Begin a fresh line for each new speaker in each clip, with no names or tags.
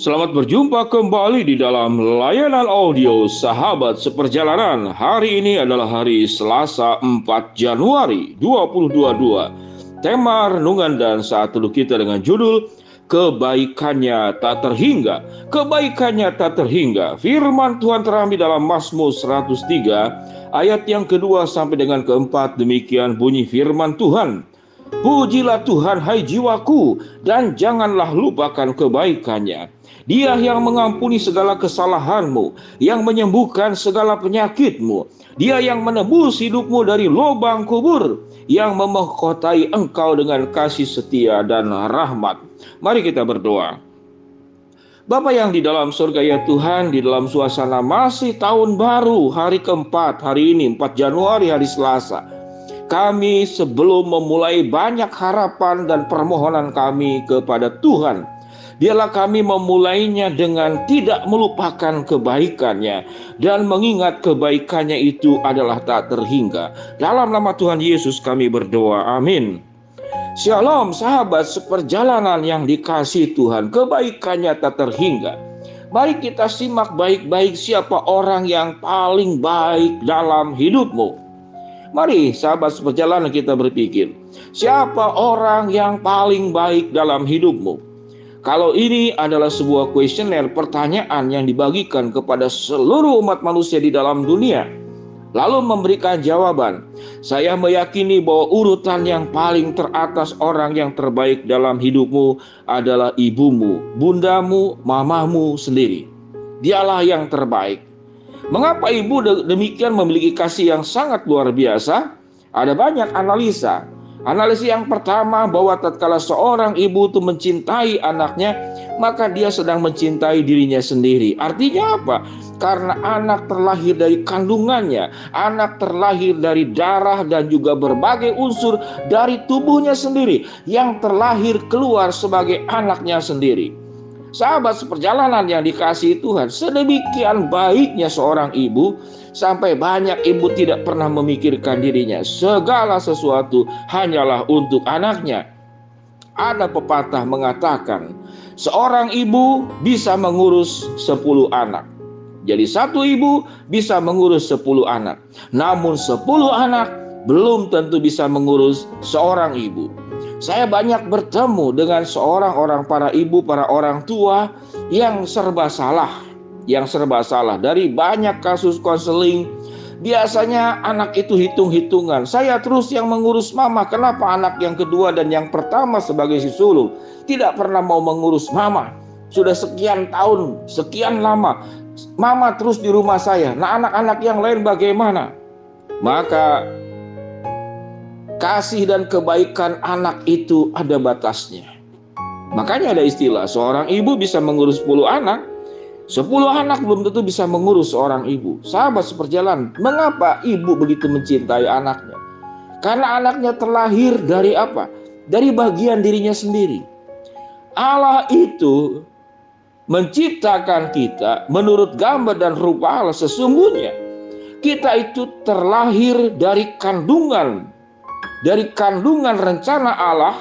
Selamat berjumpa kembali di dalam layanan audio Sahabat Seperjalanan. Hari ini adalah hari Selasa 4 Januari 2022. Tema renungan dan saat teduh kita dengan judul Kebaikannya tak terhingga. Kebaikannya tak terhingga. Firman Tuhan terambil dalam Mazmur 103 ayat yang kedua sampai dengan keempat. Demikian bunyi firman Tuhan. Pujilah Tuhan hai jiwaku dan janganlah lupakan kebaikannya. Dia yang mengampuni segala kesalahanmu, yang menyembuhkan segala penyakitmu. Dia yang menebus hidupmu dari lubang kubur, yang memahkotai engkau dengan kasih setia dan rahmat. Mari kita berdoa. Bapak yang di dalam surga ya Tuhan, di dalam suasana masih tahun baru, hari keempat, hari ini 4 Januari, hari Selasa. Kami sebelum memulai banyak harapan dan permohonan kami kepada Tuhan. Biarlah kami memulainya dengan tidak melupakan kebaikannya dan mengingat kebaikannya itu adalah tak terhingga. Dalam nama Tuhan Yesus kami berdoa. Amin. Shalom sahabat seperjalanan yang dikasih Tuhan, kebaikannya tak terhingga. Mari kita simak baik-baik siapa orang yang paling baik dalam hidupmu. Mari sahabat seperjalanan kita berpikir, siapa orang yang paling baik dalam hidupmu? Kalau ini adalah sebuah kuesioner pertanyaan yang dibagikan kepada seluruh umat manusia di dalam dunia, lalu memberikan jawaban, saya meyakini bahwa urutan yang paling teratas orang yang terbaik dalam hidupmu adalah ibumu, bundamu, mamamu sendiri. Dialah yang terbaik. Mengapa ibu demikian memiliki kasih yang sangat luar biasa? Ada banyak analisa. Analisis yang pertama bahwa tatkala seorang ibu itu mencintai anaknya, maka dia sedang mencintai dirinya sendiri. Artinya apa? Karena anak terlahir dari kandungannya, anak terlahir dari darah dan juga berbagai unsur dari tubuhnya sendiri yang terlahir keluar sebagai anaknya sendiri. Sahabat seperjalanan yang dikasihi Tuhan, sedemikian baiknya seorang ibu sampai banyak ibu tidak pernah memikirkan dirinya. Segala sesuatu hanyalah untuk anaknya. Ada pepatah mengatakan, seorang ibu bisa mengurus sepuluh anak. Jadi satu ibu bisa mengurus sepuluh anak. Namun sepuluh anak belum tentu bisa mengurus seorang ibu. Saya banyak bertemu dengan seorang orang para ibu, para orang tua yang serba salah, yang serba salah dari banyak kasus konseling. Biasanya anak itu hitung-hitungan. Saya terus yang mengurus mama. Kenapa anak yang kedua dan yang pertama sebagai si sulung tidak pernah mau mengurus mama? Sudah sekian tahun, sekian lama. Mama terus di rumah saya. Nah anak-anak yang lain bagaimana? Maka kasih dan kebaikan anak itu ada batasnya. Makanya ada istilah seorang ibu bisa mengurus 10 anak, 10 anak belum tentu bisa mengurus seorang ibu. Sahabat seperjalanan, mengapa ibu begitu mencintai anaknya? Karena anaknya terlahir dari apa? Dari bagian dirinya sendiri. Allah itu menciptakan kita menurut gambar dan rupa Allah sesungguhnya. Kita itu terlahir dari kandungan dari kandungan rencana Allah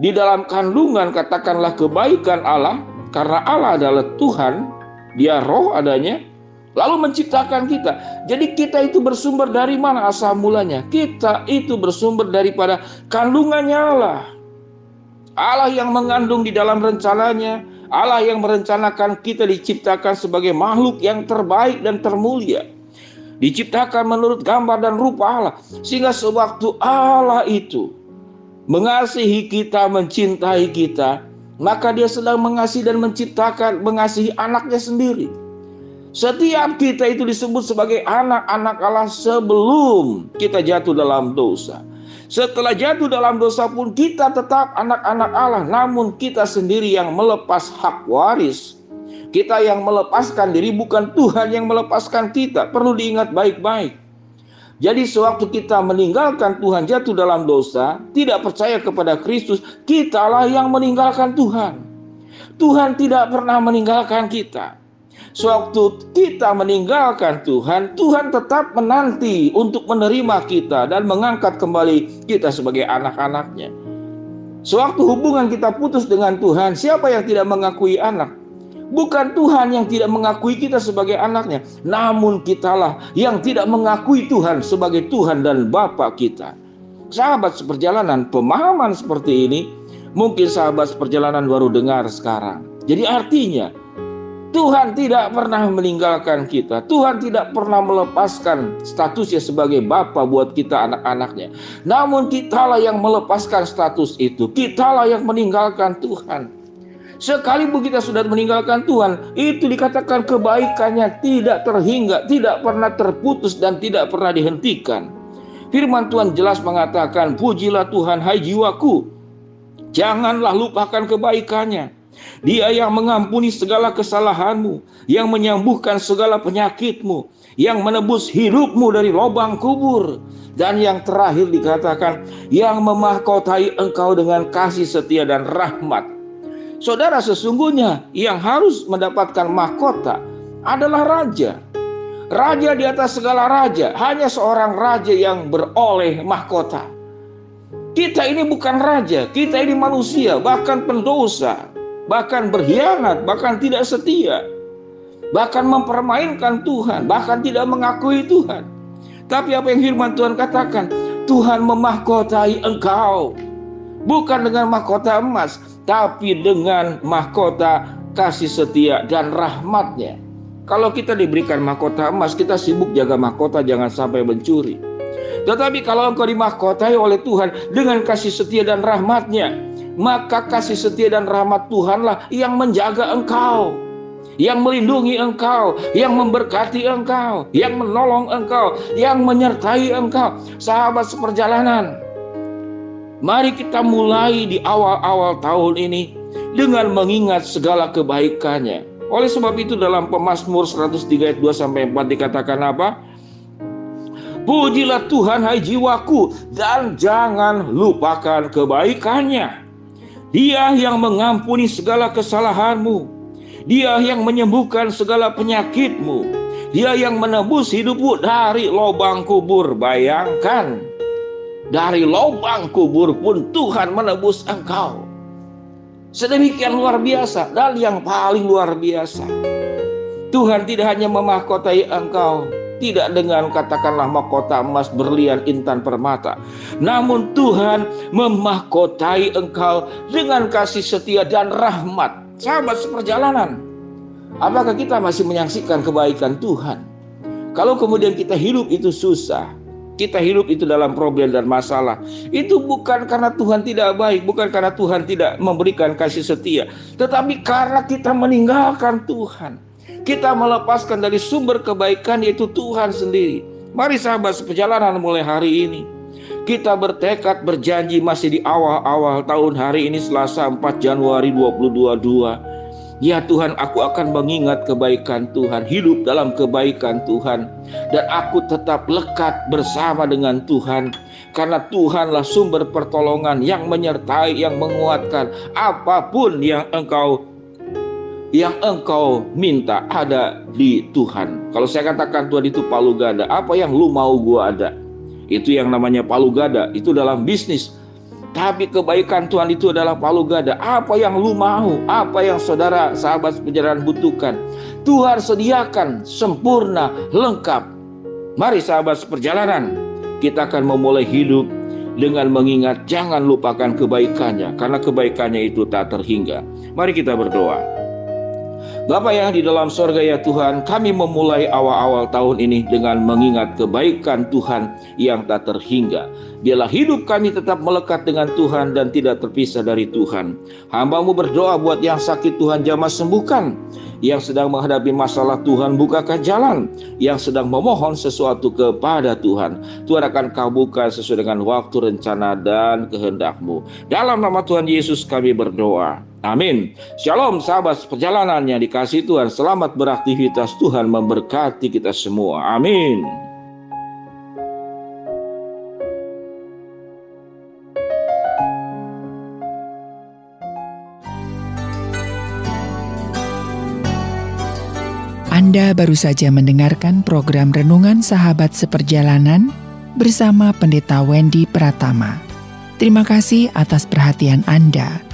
di dalam kandungan katakanlah kebaikan Allah karena Allah adalah Tuhan, dia roh adanya lalu menciptakan kita. Jadi kita itu bersumber dari mana asal mulanya? Kita itu bersumber daripada kandungannya Allah. Allah yang mengandung di dalam rencananya, Allah yang merencanakan kita diciptakan sebagai makhluk yang terbaik dan termulia diciptakan menurut gambar dan rupa Allah sehingga sewaktu Allah itu mengasihi kita mencintai kita maka dia sedang mengasihi dan menciptakan mengasihi anaknya sendiri. Setiap kita itu disebut sebagai anak-anak Allah sebelum kita jatuh dalam dosa. Setelah jatuh dalam dosa pun kita tetap anak-anak Allah namun kita sendiri yang melepas hak waris kita yang melepaskan diri bukan Tuhan yang melepaskan kita. Perlu diingat baik-baik. Jadi sewaktu kita meninggalkan Tuhan jatuh dalam dosa, tidak percaya kepada Kristus, kitalah yang meninggalkan Tuhan. Tuhan tidak pernah meninggalkan kita. Sewaktu kita meninggalkan Tuhan, Tuhan tetap menanti untuk menerima kita dan mengangkat kembali kita sebagai anak-anaknya. Sewaktu hubungan kita putus dengan Tuhan, siapa yang tidak mengakui anak? Bukan Tuhan yang tidak mengakui kita sebagai anaknya, namun kitalah yang tidak mengakui Tuhan sebagai Tuhan dan Bapa kita. Sahabat seperjalanan, pemahaman seperti ini mungkin sahabat seperjalanan baru dengar sekarang. Jadi artinya Tuhan tidak pernah meninggalkan kita. Tuhan tidak pernah melepaskan statusnya sebagai Bapa buat kita anak-anaknya. Namun kitalah yang melepaskan status itu. Kitalah yang meninggalkan Tuhan. Sekalipun kita sudah meninggalkan Tuhan, itu dikatakan kebaikannya tidak terhingga, tidak pernah terputus dan tidak pernah dihentikan. Firman Tuhan jelas mengatakan, "Pujilah Tuhan, hai jiwaku. Janganlah lupakan kebaikannya. Dia yang mengampuni segala kesalahanmu, yang menyembuhkan segala penyakitmu, yang menebus hidupmu dari lubang kubur, dan yang terakhir dikatakan, yang memahkotai engkau dengan kasih setia dan rahmat." Saudara, sesungguhnya yang harus mendapatkan mahkota adalah raja. Raja di atas segala raja, hanya seorang raja yang beroleh mahkota. Kita ini bukan raja, kita ini manusia, bahkan pendosa, bahkan berkhianat, bahkan tidak setia, bahkan mempermainkan Tuhan, bahkan tidak mengakui Tuhan. Tapi apa yang firman Tuhan katakan? Tuhan memahkotai engkau bukan dengan mahkota emas, tapi dengan mahkota kasih setia dan rahmatnya. Kalau kita diberikan mahkota emas, kita sibuk jaga mahkota jangan sampai mencuri. Tetapi kalau engkau dimahkotai oleh Tuhan dengan kasih setia dan rahmatnya, maka kasih setia dan rahmat Tuhanlah yang menjaga engkau, yang melindungi engkau, yang memberkati engkau, yang menolong engkau, yang menyertai engkau. Sahabat seperjalanan, Mari kita mulai di awal-awal tahun ini dengan mengingat segala kebaikannya. Oleh sebab itu dalam Pemasmur 103 ayat 2 sampai 4 dikatakan apa? Pujilah Tuhan hai jiwaku dan jangan lupakan kebaikannya. Dia yang mengampuni segala kesalahanmu. Dia yang menyembuhkan segala penyakitmu. Dia yang menebus hidupmu dari lubang kubur. Bayangkan dari lubang kubur pun Tuhan menebus engkau. Sedemikian luar biasa dan yang paling luar biasa. Tuhan tidak hanya memahkotai engkau, tidak dengan katakanlah mahkota emas berlian intan permata. Namun Tuhan memahkotai engkau dengan kasih setia dan rahmat. Sahabat seperjalanan, apakah kita masih menyaksikan kebaikan Tuhan? Kalau kemudian kita hidup itu susah, kita hidup itu dalam problem dan masalah. Itu bukan karena Tuhan tidak baik, bukan karena Tuhan tidak memberikan kasih setia, tetapi karena kita meninggalkan Tuhan. Kita melepaskan dari sumber kebaikan yaitu Tuhan sendiri. Mari sahabat seperjalanan mulai hari ini. Kita bertekad berjanji masih di awal-awal tahun hari ini Selasa 4 Januari 2022 Ya Tuhan, aku akan mengingat kebaikan Tuhan, hidup dalam kebaikan Tuhan, dan aku tetap lekat bersama dengan Tuhan, karena Tuhanlah sumber pertolongan yang menyertai, yang menguatkan apa pun yang engkau yang engkau minta ada di Tuhan. Kalau saya katakan Tuhan itu palu gada, apa yang lu mau gua ada? Itu yang namanya palu gada, itu dalam bisnis tapi kebaikan Tuhan itu adalah palu gada. Apa yang lu mau, apa yang saudara sahabat perjalanan butuhkan. Tuhan sediakan sempurna, lengkap. Mari sahabat seperjalanan, kita akan memulai hidup dengan mengingat jangan lupakan kebaikannya. Karena kebaikannya itu tak terhingga. Mari kita berdoa. Bapa yang di dalam sorga ya Tuhan, kami memulai awal-awal tahun ini dengan mengingat kebaikan Tuhan yang tak terhingga. Biarlah hidup kami tetap melekat dengan Tuhan dan tidak terpisah dari Tuhan. Hambamu berdoa buat yang sakit Tuhan jamah sembuhkan. Yang sedang menghadapi masalah Tuhan bukakan jalan. Yang sedang memohon sesuatu kepada Tuhan. Tuhan akan kabulkan sesuai dengan waktu rencana dan kehendakmu. Dalam nama Tuhan Yesus kami berdoa. Amin. Shalom sahabat perjalanan yang dikasih Tuhan. Selamat beraktivitas Tuhan memberkati kita semua. Amin.
Anda baru saja mendengarkan program Renungan Sahabat Seperjalanan bersama Pendeta Wendy Pratama. Terima kasih atas perhatian Anda.